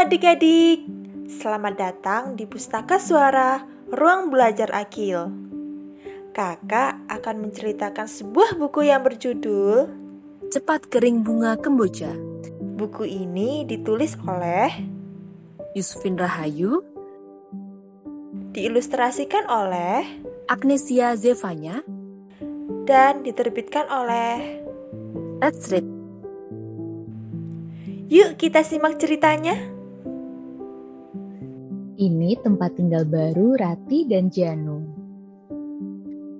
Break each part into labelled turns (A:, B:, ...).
A: adik-adik, selamat datang di Pustaka Suara Ruang Belajar Akil. Kakak akan menceritakan sebuah buku yang berjudul
B: Cepat Kering Bunga Kemboja.
A: Buku ini ditulis oleh
B: Yusufin Rahayu,
A: diilustrasikan oleh
B: Agnesia Zevanya,
A: dan diterbitkan oleh
B: Let's Read.
A: Yuk kita simak ceritanya.
C: Ini tempat tinggal baru Rati dan Janu.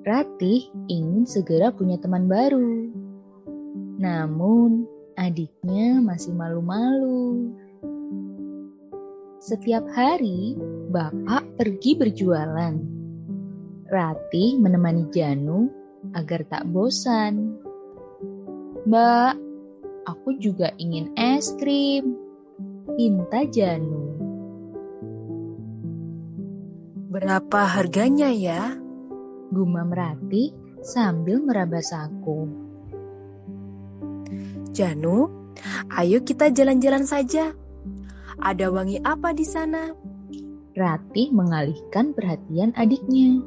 C: Rati ingin segera punya teman baru. Namun, adiknya masih malu-malu. Setiap hari, bapak pergi berjualan. Rati menemani Janu agar tak bosan. Mbak, Aku juga ingin es krim. Pinta Janu.
B: Berapa harganya ya?
C: Gumam Rati sambil meraba saku.
B: Janu, ayo kita jalan-jalan saja. Ada wangi apa di sana?
C: Rati mengalihkan perhatian adiknya.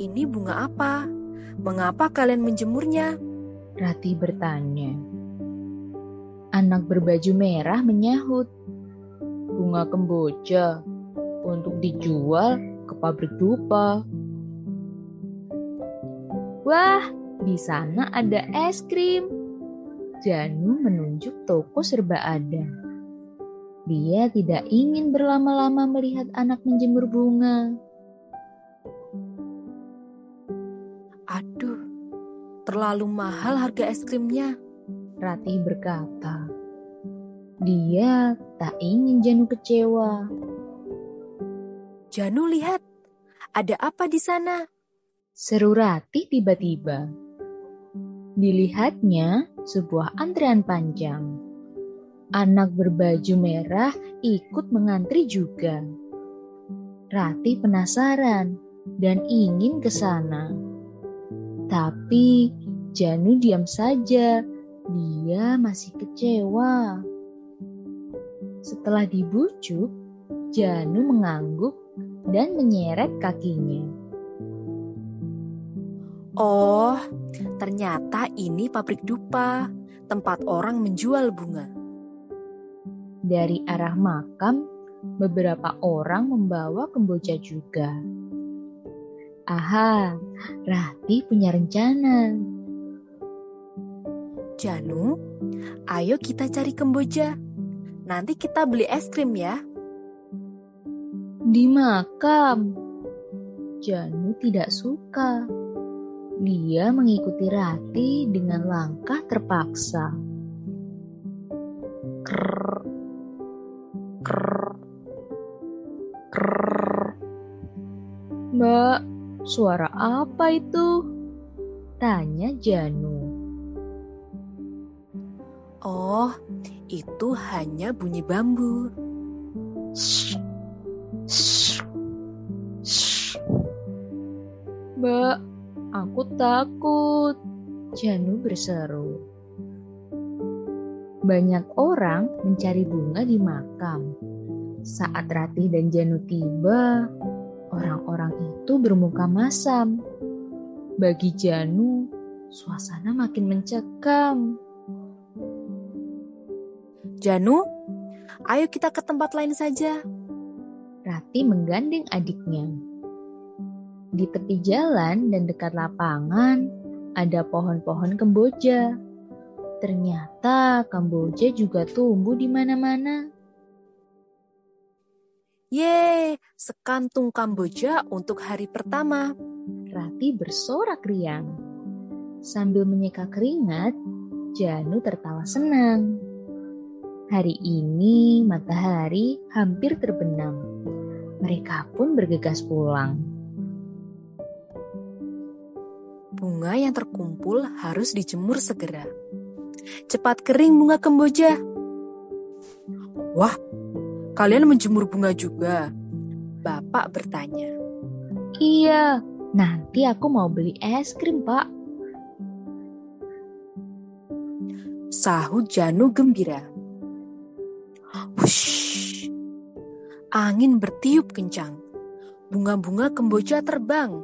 B: Ini bunga apa? Mengapa kalian menjemurnya?
C: Rati bertanya. Anak berbaju merah menyahut. Bunga kemboja untuk dijual ke pabrik dupa. Wah, di sana ada es krim. Janu menunjuk toko serba ada. Dia tidak ingin berlama-lama melihat anak menjemur bunga.
B: terlalu mahal harga es krimnya.
C: Ratih berkata. Dia tak ingin Janu kecewa.
B: Janu lihat, ada apa di sana?
C: Seru Ratih tiba-tiba. Dilihatnya sebuah antrean panjang. Anak berbaju merah ikut mengantri juga. Ratih penasaran dan ingin ke sana. Tapi Janu diam saja. Dia masih kecewa. Setelah dibujuk, Janu mengangguk dan menyeret kakinya.
B: Oh, ternyata ini pabrik dupa, tempat orang menjual bunga.
C: Dari arah makam, beberapa orang membawa kemboja juga. Aha, Rati punya rencana.
B: Janu, ayo kita cari Kemboja. Nanti kita beli es krim ya.
C: Di makam. Janu tidak suka. Dia mengikuti Rati dengan langkah terpaksa. Krrr. Mbak, Suara apa itu? Tanya Janu.
B: Oh, itu hanya bunyi bambu.
C: Mbak, aku takut. Janu berseru. Banyak orang mencari bunga di makam. Saat Ratih dan Janu tiba, Orang-orang itu bermuka masam. Bagi Janu, suasana makin mencekam.
B: Janu, ayo kita ke tempat lain saja.
C: Rati menggandeng adiknya. Di tepi jalan dan dekat lapangan ada pohon-pohon kemboja. Ternyata Kamboja juga tumbuh di mana-mana.
B: Ye, sekantung Kamboja untuk hari pertama.
C: Rati bersorak riang. Sambil menyeka keringat, Janu tertawa senang. Hari ini matahari hampir terbenam. Mereka pun bergegas pulang.
B: Bunga yang terkumpul harus dijemur segera. Cepat kering bunga kemboja. Wah, Kalian menjemur bunga juga? Bapak bertanya.
C: Iya, nanti aku mau beli es krim, Pak.
B: Sahut Janu gembira. Angin bertiup kencang. Bunga-bunga kemboja terbang.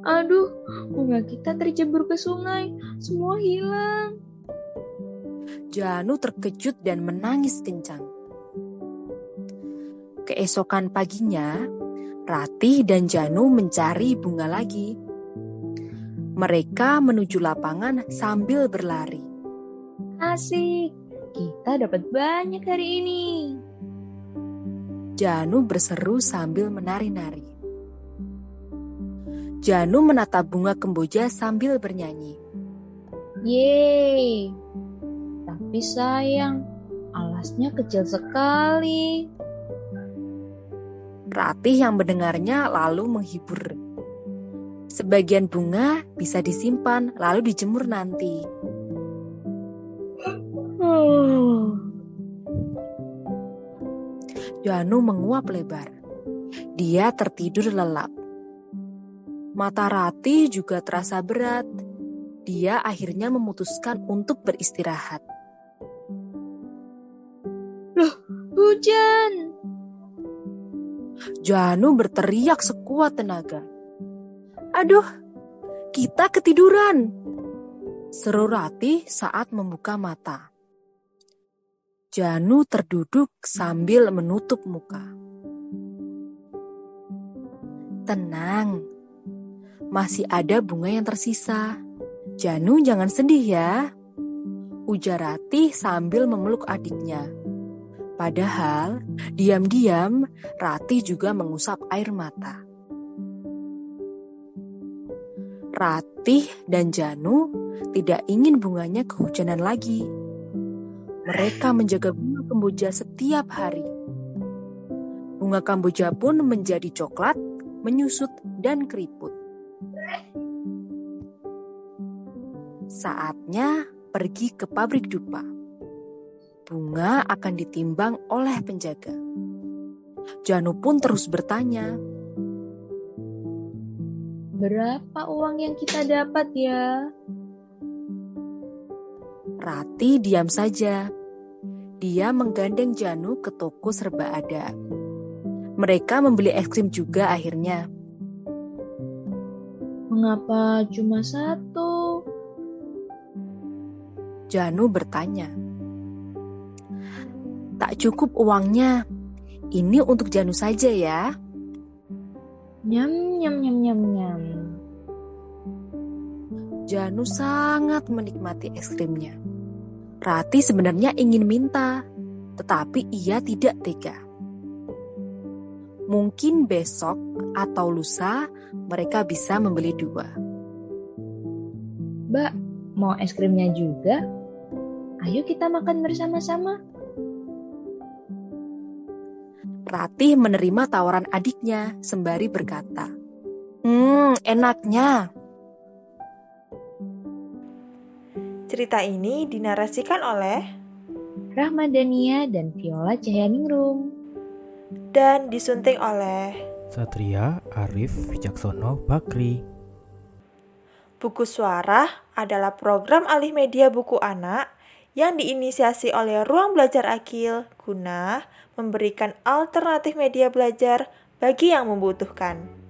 C: Aduh, bunga kita tercebur ke sungai. Semua hilang.
B: Janu terkejut dan menangis kencang. Keesokan paginya, Ratih dan Janu mencari bunga lagi. Mereka menuju lapangan sambil berlari.
C: Asik, kita dapat banyak hari ini.
B: Janu berseru sambil menari-nari. Janu menatap bunga kemboja sambil bernyanyi.
C: Yeay, tapi sayang, alasnya kecil sekali.
B: Ratih yang mendengarnya lalu menghibur. Sebagian bunga bisa disimpan lalu dijemur nanti. Janu menguap lebar. Dia tertidur lelap. Mata Rati juga terasa berat. Dia akhirnya memutuskan untuk beristirahat.
C: Loh, hujan!
B: Janu berteriak sekuat tenaga. Aduh, kita ketiduran. Seru Rati saat membuka mata. Janu terduduk sambil menutup muka. Tenang, masih ada bunga yang tersisa. Janu jangan sedih ya. Ujar Ratih sambil memeluk adiknya. Padahal diam-diam Ratih juga mengusap air mata. Ratih dan Janu tidak ingin bunganya kehujanan lagi. Mereka menjaga bunga kemboja setiap hari. Bunga kamboja pun menjadi coklat, menyusut, dan keriput. Saatnya pergi ke pabrik dupa. Bunga akan ditimbang oleh penjaga. Janu pun terus bertanya.
C: Berapa uang yang kita dapat ya?
B: Rati diam saja. Dia menggandeng Janu ke toko serba ada. Mereka membeli es krim juga akhirnya.
C: Mengapa cuma satu?
B: Janu bertanya. Tak cukup uangnya. Ini untuk Janu saja ya.
C: Nyam nyam nyam nyam nyam.
B: Janu sangat menikmati es krimnya. Rati sebenarnya ingin minta, tetapi ia tidak tega. Mungkin besok atau lusa mereka bisa membeli dua.
C: Mbak, mau es krimnya juga? Ayo kita makan bersama-sama.
B: Ratih menerima tawaran adiknya sembari berkata, Hmm, enaknya.
A: Cerita ini dinarasikan oleh
C: Rahmadania dan Viola Cahyaningrum.
A: dan disunting oleh
D: Satria Arif Wicaksono Bakri.
A: Buku Suara adalah program alih media buku anak yang diinisiasi oleh Ruang Belajar Akil guna memberikan alternatif media belajar bagi yang membutuhkan.